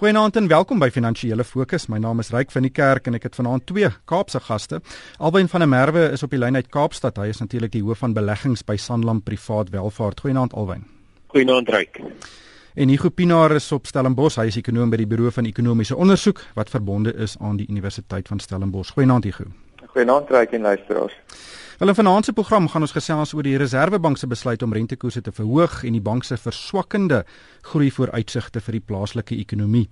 Goeienaand en welkom by Finansiële Fokus. My naam is Ryk van die Kerk en ek het vanaand twee Kaapse gaste. Alwyn van der Merwe is op die lyn uit Kaapstad. Hy is natuurlik die hoof van beleggings by Sanlam Privaat Welvaart. Goeienaand Alwyn. Goeienaand Ryk. En Hugo Pinaar is op Stellenbosch. Hy is ekonom by die Buro van Ekonomiese Onderzoek wat verbonde is aan die Universiteit van Stellenbosch. Goeienaand Hugo. Goeienaand Ryk en luisteraars. Wel in vanaand se program gaan ons gesels oor die Reserwebank se besluit om rentekoerse te verhoog en die bank se verswakkende groei vooruitsigte vir die plaaslike ekonomie.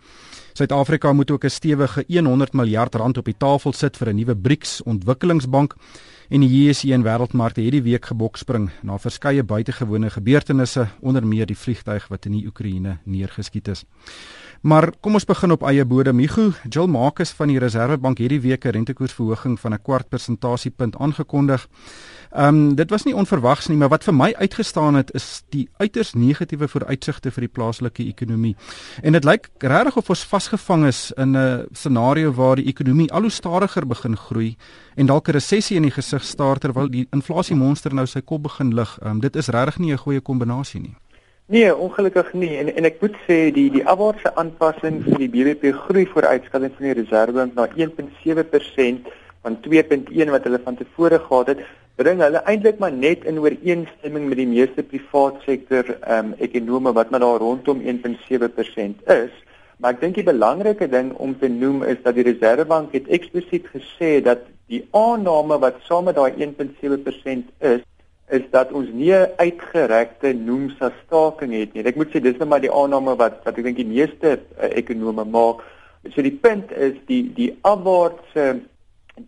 Suid-Afrika moet ook 'n stewige 100 miljard rand op die tafel sit vir 'n nuwe BRICS ontwikkelingsbank en die JSE en wêreldmarkte het die week gebokspring na verskeie buitengewone gebeurtenisse onder meer die vliegtyg wat in die Oekraïne neergeskiet is. Maar kom ons begin op eie bodem. Migu, Jill Marcus van die Reserwebank hierdie week 'n rentekoersverhoging van 'n kwart persentasiepunt aangekondig. Ehm um, dit was nie onverwags nie, maar wat vir my uitgestaan het is die uiters negatiewe vooruitsigte vir die plaaslike ekonomie. En dit lyk regtig of ons vasgevang is in 'n scenario waar die ekonomie al hoe stadiger begin groei en dalk 'n resessie in die gesig staar terwyl die inflasiemonster nou sy kop begin lig. Ehm um, dit is regtig nie 'n goeie kombinasie nie. Nee, ongelukkig nie. En en ek moet sê die die afwaartse aanpassing van die BBP groei vooruitskatting van die Reserwebank na 1.7% van 2.1 wat hulle van tevore gehad het, bring hulle eintlik maar net in ooreenstemming met die meeste privaat sektor ehm um, ekonome wat maar daar rondom 1.7% is. Maar ek dink die belangrike ding om te noem is dat die Reserwebank het eksplisiet gesê dat die aanname wat saam met daai 1.7% is is dat ons nie 'n uitgerekte noemsa staking het nie. Ek moet sê dis net maar die aanname wat wat ek dink die meeste uh, ekonome maak. So die punt is die die afwaartse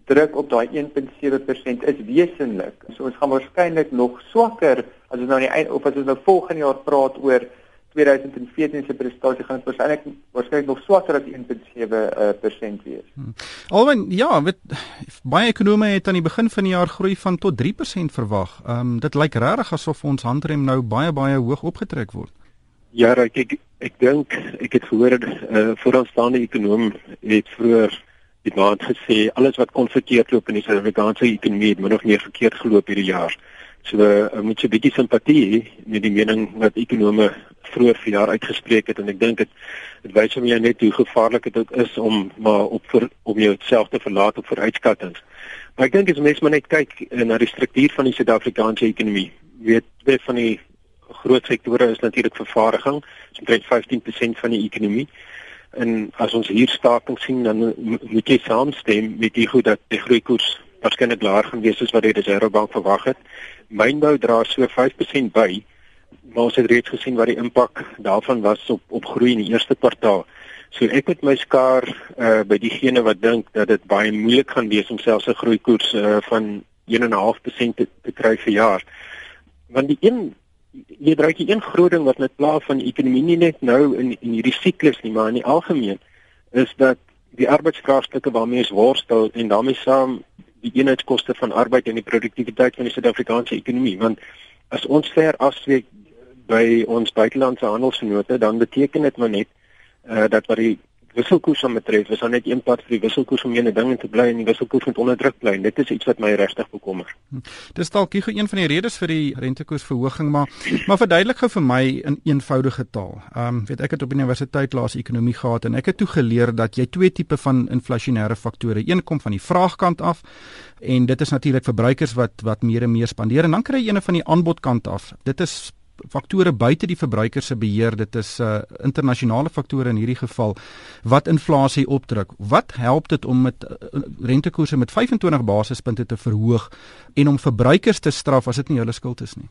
druk op daai 1.7% is wesenlik. So ons gaan waarskynlik nog swakker as ons nou die of as ons nou volgende jaar praat oor 2014 se prestasie gaan waarskynlik waarskynlik nog swakker as 1.7% wees. Hmm. Alwen ja, weet baie ekonome het aan die begin van die jaar groei van tot 3% verwag. Ehm um, dit lyk regtig asof ons handrem nou baie baie hoog opgetrek word. Ja, ek ek, ek dink ek het gehoor 'n uh, vooraanstaande ekonom het vroeër die maand gesê alles wat kon verkeerd loop in die Suid-Afrikaanse ekonomie het min of meer verkeerd geloop hierdie jaar. So uh, moet jy 'n bietjie simpatie hê met die mening wat ekonome vroeër verjaar uitgespreek het en ek dink dit dit wys hom jy net hoe gevaarlik dit is om maar op vir, om jouself te verlaat op vooruitskattinge. Maar ek dink as mens maar net kyk uh, na die struktuur van die Suid-Afrikaanse ekonomie, weet jy van die groot sektore is natuurlik vervaardiging, so omtrent 15% van die ekonomie. En as ons hier staking sien dan moet jy saamstem met die goed dat die groeikoers waarskynlik laer gaan wees as wat die Reservebank verwag het. Mynbou dra so 5% by, maar ons het reeds gesien wat die impak daarvan was op op groei in die eerste kwartaal. So ek met my skaar uh by diegene wat dink dat dit baie moeilik gaan wees om selfs 'n groeikoers uh van 1.5% te, te kry vir jaar. Want die een jy dryk die een groot ding wat net pla van die ekonomie nie net nou in in hierdie siklus nie, maar in die algemeen is dat die arbeidskragstukke waarmee ons worstel en daarmee saam die eenheidskoste van arbeid en die produktiwiteit van die Suid-Afrikaanse ekonomie. Want as ons ver afsweek by ons buitelandse handelsvennote dan beteken dit maar net uh, dat wat die wisselkoers aan betref, is daar net een pad vir die wisselkoers om ene ding te bly en die wisselkoers moet onder druk bly. Dit is iets wat my regtig bekommer. Hm. Dis dalk hier een van die redes vir die rentekoersverhoging, maar maar verduidelik gou vir my in eenvoudige taal. Ehm um, weet ek het op universiteit laas ekonomie gehad en ek het toe geleer dat jy twee tipe van inflasionêre faktore. Een kom van die vraagkant af en dit is natuurlik verbruikers wat wat meer en meer spandeer en dan kry jy een van die aanbodkant af. Dit is faktore buite die verbruiker se beheer dit is uh internasionale faktore in hierdie geval wat inflasie opdruk. Wat help dit om met uh, rentekoerse met 25 basispunte te verhoog en om verbruikers te straf as dit nie hulle skuld is nie?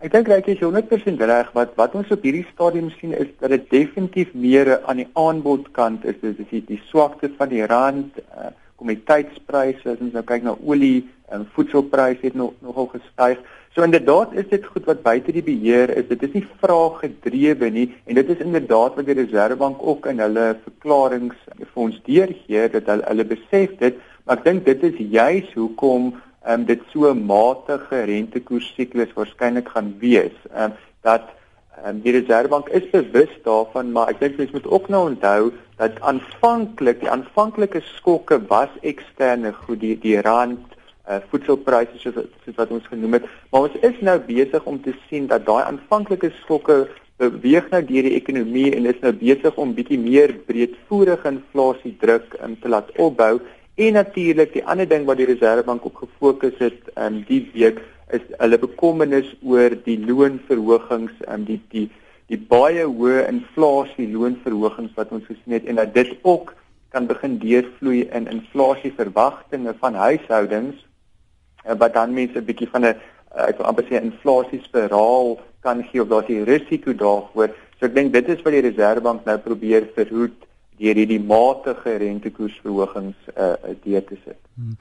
Ek dink reg is 100% reg. Wat wat ons op hierdie stadium sien is dat dit definitief meer aan die aanbodkant is. Dis die, die swakte van die rand uh, kommoditeitspryse as ons nou kyk na olie en voedselpryse het nog nogal gestyg So inderdaad is dit goed wat buite die beheer is. Dit is nie vraaggedrewe nie en dit is inderdaad wat die Reserwebank ook in hulle verklaringe vir ons deurgee dat hulle hulle besef dit, maar ek dink dit is juis hoekom um, dit so matige rentekoers siklus waarskynlik gaan wees. Um, dat um, die Reserwebank is bewus daarvan, maar ek dink mens moet ook nou onthou dat aanvanklik die aanvanklike skokke was eksterne goed die die rand uh, voedselpryse soos soos wat ons genoem het. Maar ons is nou besig om te sien dat daai aanvanklike skokke beweeg nou deur die ekonomie en is nou besig om bietjie meer breedvoerige inflasie druk um, te laat opbou en natuurlik die ander ding wat die Reserwebank op gefokus het um, die week is hulle bekommernis oor die loonverhogings um, die die die baie hoë inflasie loonverhogings wat ons gesien het en dat dit ook kan begin deurvloei in inflasieverwagtinge van huishoudings uh, wat dan mense 'n bietjie van 'n uh, ek wil amper sê inflasiespiraal kan gee of daar is risiko daarvoor. So ek dink dit is wat die Reserwebank nou probeer verhoed deur hierdie matige rentekoersverhogings uh, deur te sit. Hmm.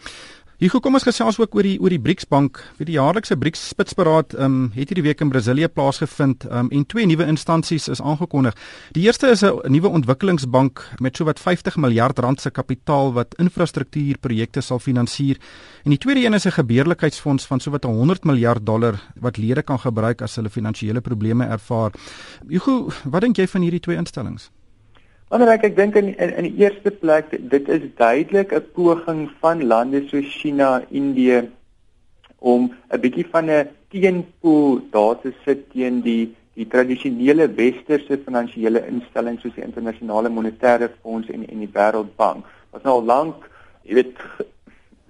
Hier kom ons gesels ook oor die oor die BRICS bank. Vir die jaarlikse BRICS spitsberaad ehm um, het hierdie week in Brasilië plaasgevind ehm um, en twee nuwe instansies is aangekondig. Die eerste is 'n nuwe ontwikkelingsbank met sowat 50 miljard rand se kapitaal wat infrastruktuurprojekte sal finansier. En die tweede een is 'n gebeurlikheidsfonds van sowat 100 miljard dollar wat lede kan gebruik as hulle finansiële probleme ervaar. Hugo, wat dink jy van hierdie twee instellings? Anderlik ek dink in, in in die eerste plek dit is duidelik 'n poging van lande soos China, Indië om 'n bietjie van 'n teenpool daar te sit teen die die tradisionele westerse finansiële instellings soos die internasionale monetaire fonds en en die wêreldbank. Wat nou lank, jy weet,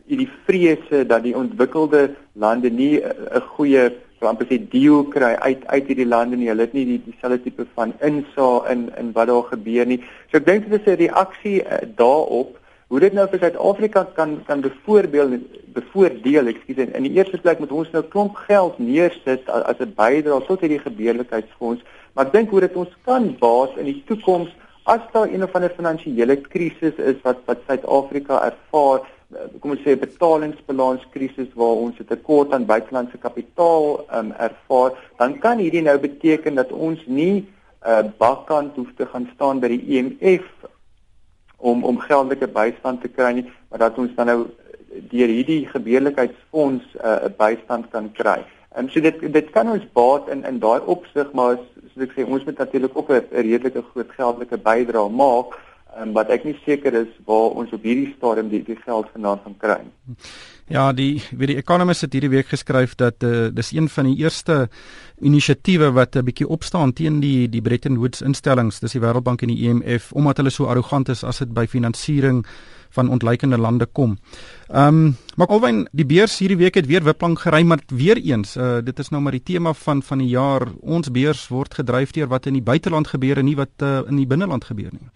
hierdie vrese dat die ontwikkelde lande nie 'n goeie amper sê deal kry uit uit hierdie lande nie. Hulle het nie die dieselfde tipe van insaag in in wat daar gebeur nie. So ek dink dit is 'n reaksie uh, daarop hoe dit nou vir Suid-Afrika kan kan bevoordeel bevoordeel, ekskuus, in die eerste plek moet ons nou klomp geld neersit as, as 'n bydrae tot hierdie gebeurlikheidsfonds, maar ek dink hoe dit ons kan baas in die toekoms as daar een of ander finansiële krisis is wat wat Suid-Afrika ervaar kom ons sê betalingsbalanskrisis waar ons 'n tekort aan buitelandse kapitaal um, ervaar, dan kan hierdie nou beteken dat ons nie 'n uh, bakkant hoef te gaan staan by die IMF e om om geldelike bystand te kry nie, maar dat ons dan nou deur hierdie gebeurlikheidsfonds 'n uh, bystand kan kry. En um, so dit dit kan ons baat in in daai opsig, maar soos ek sê, ons moet natuurlik ook 'n redelike groot geldelike bydrae maak um, wat ek nie seker is waar ons op hierdie stadium die die geld vandaan gaan kry. Ja, die wie die Economist het hierdie week geskryf dat uh, dis een van die eerste inisiatiewe wat 'n bietjie opstaan teen die die Bretton Woods instellings, dis die Wêreldbank en die IMF omdat hulle so arrogant is as dit by finansiering van ontleikende lande kom. Ehm um, maar alwen die beurs hierdie week het weer wiplang gery maar weer eens uh, dit is nou maar die tema van van die jaar ons beurs word gedryf deur wat in die buiteland gebeur en nie wat uh, in die binneland gebeur nie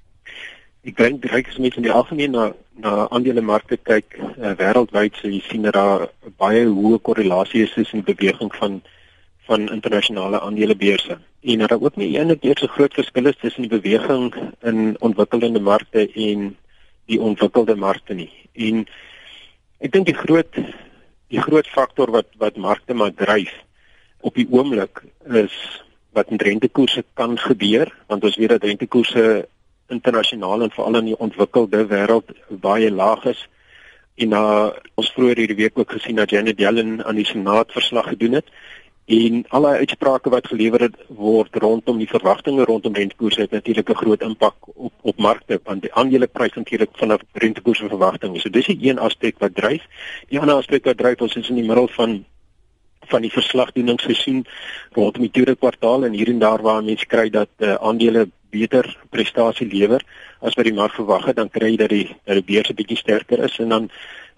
ek dink die ryk is mense in die algemeen na na aandelemarkte kyk uh, wêreldwyd so jy sien dat daar baie hoë korrelasie is tussen die beweging van van internasionale aandelebeurse en dat daar ook nie eendag so groot verskil is tussen die beweging in ontwikkelende markte en die ontwikkelde markte nie. En ek dink die groot die groot faktor wat wat markte maar dryf op die oomblik is wat met rentekoerse kan gebeur want ons weet dat rentekoerse internasionaal en veral in die ontwikkelde wêreld baie laag is. En na uh, ons vroeër hierdie week ook gesien dat Janet Yellen aan die Senaat verslag gedoen het en al die uitsprake wat gelewer word rondom die verwagtinge rondom rentekoerse het natuurlik 'n groot impak op op markte want die aandeleprys natuurlik vanaf rentekoerse verwagtinge. So dis 'n een aspek wat dryf. Die ander aspek wat dryf ons is in die middel van van die verslagdoeningsseisoen rondom die tweede kwartaal en hier en daar waar mense kry dat uh, aandele beter prestasie lewer as wat die mark verwag het, dan kry jy dat die dat die beurs 'n bietjie sterker is en dan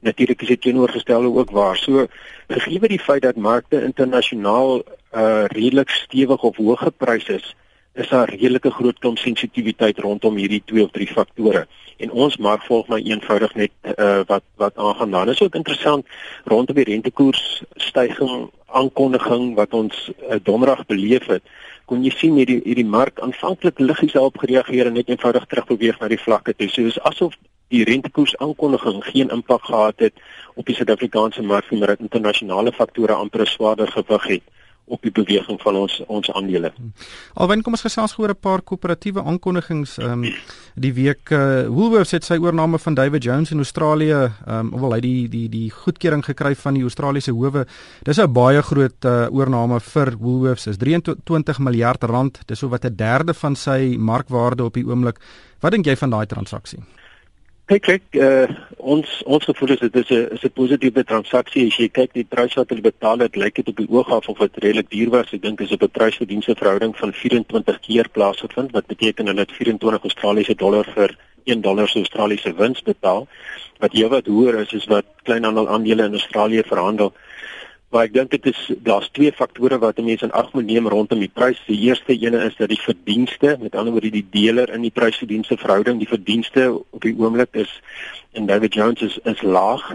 natuurlik is dit teenoorgestelde ook waar. So gegee die feit dat markte internasionaal uh redelik stewig of hoë gepryse is, is daar redelike groot klomp sensitiwiteit rondom hierdie twee of drie faktore. En ons mark volg maar eenvoudig net uh wat wat aangaan. Dan is ook interessant rondom die rentekoers stygings aankondiging wat ons uh, donderdag beleef het kon jy sien hierdie hierdie mark aanvanklik liggies daarop gereageer en net eenvoudig terugbeweeg na die vlakke toe. So dis asof die rentekoers aankondiging geen impak gehad het op die Suid-Afrikaanse mark maar dat internasionale faktore amper swaarder gewig het op die beweging van ons ons aandele. Alwen kom ons gesels oor 'n paar koöperatiewe aankondigings ehm um, die week uh, Woolworths het sy oorneem van David Jones in Australië ehm um, wel hy die die die goedkeuring gekry van die Australiese howe. Dis 'n baie groot uh, oorneem vir Woolworths. Is 23 miljard rand. Dis so wat 'n derde van sy markwaarde op die oomblik. Wat dink jy van daai transaksie? Kyk kyk uh, ons ons gevoel is dit is 'n is 'n positiewe transaksie. As jy kyk die prys wat hulle betaal het lyk dit op die oog af of dit redelik duur was. Ek dink is op 'n prys-verdienste verhouding van 24 keer plaasgevind wat beteken hulle het 24 Australiese dollar vir 1 dollar se Australiese wins betaal wat heelwat hoër is as wat kleinhandel aandele in Australië verhandel Maar ek dink dit is daar's twee faktore wat mense in ag moet neem rondom die prys. Die eerste ene is dat die verdienste, met ander woorde die deler in die prys-verdienste verhouding, die verdienste op die oomblik is en David Jones is is laag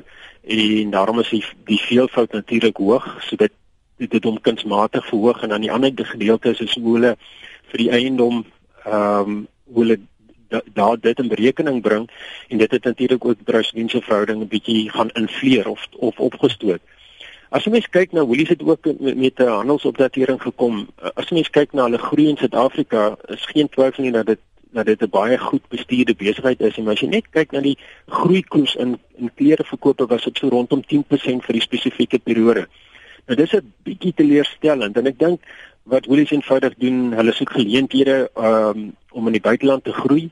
en daarom is die, die veelvoud natuurlik hoog, so dit dit het hom kunsmatig verhoog en aan die ander gedeelte is hoe hulle vir die eiendom ehm um, hoe hulle daar dit in berekening bring en dit het natuurlik ook die prys-verdienste verhouding 'n bietjie gaan infleer of of opgestoot. As jy mens kyk na Woolies het ook met 'n handelsopdatering gekom. As jy mens kyk na hulle groei in Suid-Afrika, is geen twyfel nie dat dit dat dit 'n baie goed bestuurde besigheid is en as jy net kyk na die groeikoers in in klereverkope was dit so rondom 10% vir die spesifieke periode. Nou dis 'n bietjie teleurstellend en ek dink wat Woolies eenvoudig doen, hulle soek geleenthede um, om in die buiteland te groei.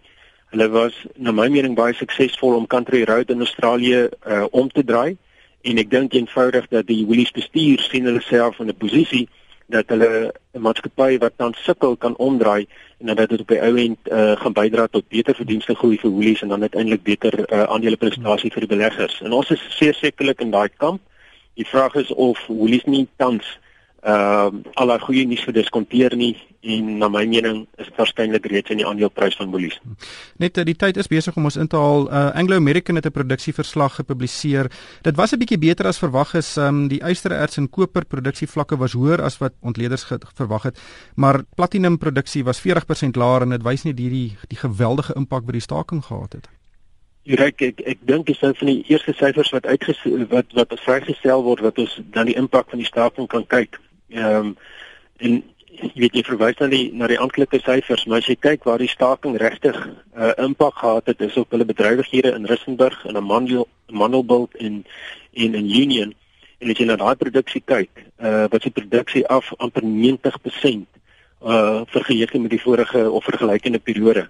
Hulle was na my mening baie suksesvol om Country Road in Australië uh, om te draai en ek dink eenvoudig dat die Woolies bestuur sien hulle self in 'n posisie dat hulle 'n maatskappy wat dan sukkel kan omdraai en dat dit op die ou end uh, gaan bydra tot beter verdienste groei vir Woolies en dan uiteindelik beter uh, aandeleprestasie vir die beleggers. En ons is sekerlik in daai kamp. Die vraag is of Woolies nie tans ehm uh, al daai goeie nuus verdiskonteer nie en na my mening is dit waarskynlik reeds in die aandeleprys van Woolies. Net eh, die tyd is besig om ons in te haal. Uh, Anglo American het 'n produksieverslag gepubliseer. Dit was 'n bietjie beter as verwag is. Um, die ystererts en koper produksievlakke was hoër as wat ontleeders verwag het, maar platinum produksie was 40% laer en dit wys nie die die, geweldige impak wat die staking gehad het. Ek ek ek dink dis een van die eerste syfers wat uitges wat wat vrygestel word wat ons dan die impak van die staking kan kyk. Ehm um, en jy weet jy verwys na die na die amptelike syfers, maar as jy kyk waar die staking regtig 'n uh, impak gehad het, is op hulle bedrywighede in Rissenburg en in Mandelbult en en in Union. En as jy na daai produksie kyk, uh wat se produksie af amper 90% uh vergeleke met die vorige of vergelykende periode.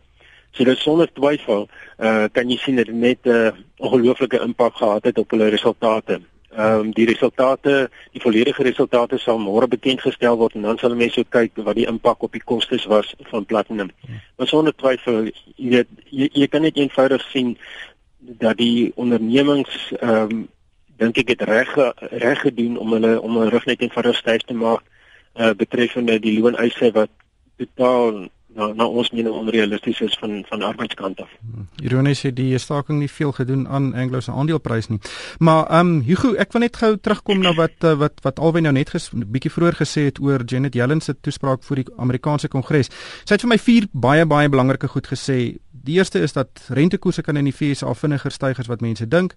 So dit sonder twyfel uh kan jy sien dat dit net 'n uh, ongelooflike impak gehad het op hulle resultate. Ehm um, die resultate, die volledige resultate sal môre bekend gestel word en dan sal mense kyk wat die impak op die kostes was van platinum. Maar sonder twyfel, jy weet jy, jy kan net eenvoudig sien dat die ondernemings ehm um, dink ek het reg reg gedoen om hulle om hulle rug net eenvoudig styf te maak uh, betreffende die looneise wat totaal na na ons mening onrealisties is van van arbeidskant af. Ironies het die staking nie veel gedoen aan Anglo se aandeleprys nie. Maar ehm um, Hugo, ek wil net gou terugkom na wat uh, wat wat Alwyn nou net 'n bietjie vroeër gesê het oor Janet Yellen se toespraak voor die Amerikaanse Kongres. Sy het vir my vier baie baie belangrike goed gesê. Die eerste is dat rentekoerse kan in die VS vinniger styg as wat mense dink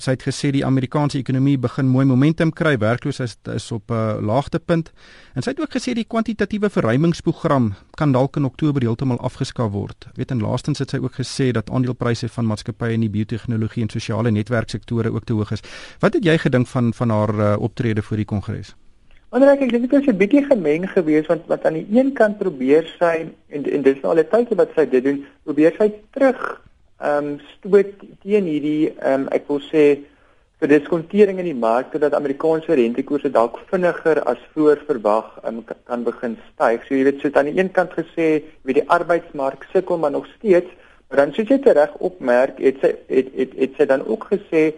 sy het gesê die Amerikaanse ekonomie begin mooi momentum kry, werkloosheid is, op 'n uh, laagtepunt. En sy het ook gesê die kwantitatiewe verruimingsprogram kan dalk in Oktober heeltemal afgeskaf word. Weet en laastens het sy ook gesê dat aandelepryse van maatskappye in die biotehnologie en sosiale netwerksektore ook te hoog is. Wat het jy gedink van van haar uh, optrede voor die Kongres? Wanneer ek dink dit is 'n bietjie gemeng geweest want wat aan die een kant probeer sy en en dis al 'n tydjie wat sy dit doen, probeer sy terug ehm um, stoot teen hierdie ehm um, ek wil sê vir diskontering in die mark dat Amerikaanse rentekoerse dalk vinniger as voor verwag um, kan begin styg. So jy weet, so aan die een kant gesê, weet die arbeidsmark sukkel maar nog steeds, maar dan soos jy reg opmerk, het sy het het het sy dan ook gesê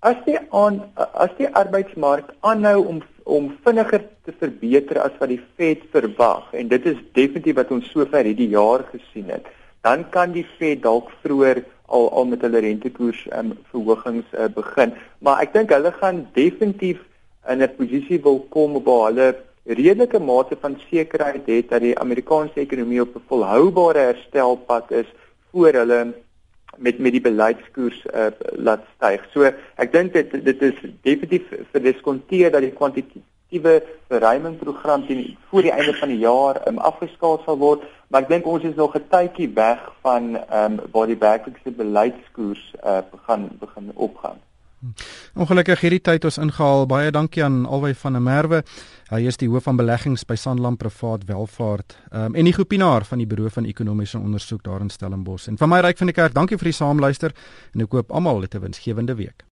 as die aan as die arbeidsmark aanhou om om vinniger te verbeter as wat die Fed verwag en dit is definitief wat ons sover hierdie jaar gesien het dan kan die Fed dalk vroeër al al met hulle rentekoers um, verhogings uh, begin. Maar ek dink hulle gaan definitief in 'n posisie wil kom waar hulle redelike mate van sekerheid het dat die Amerikaanse ekonomie op 'n volhoubare herstelpad is voor hulle met met die beleidskoers uh, laat styg. So ek dink dit dit is definitief verdiskonteer dat die kwantiteit effektiewe verruimingprogram teen voor die einde van die jaar um, afgeskaal sal word, maar ek dink ons is nog 'n tydjie weg van ehm um, waar die werklikse beleidskoers uh, begin begin opgaan. Ongelukkig hierdie tyd ons ingehaal. Baie dankie aan Alwy van der Merwe. Hy is die hoof van beleggings by Sanlam Privaat Welvaart um, en die groepienaar van die Buro van Ekonomiese Onderzoek daar in Stellenbosch. En van my ryk van die kerk, dankie vir die saamluister en ek hoop almal het 'n winsgewende week.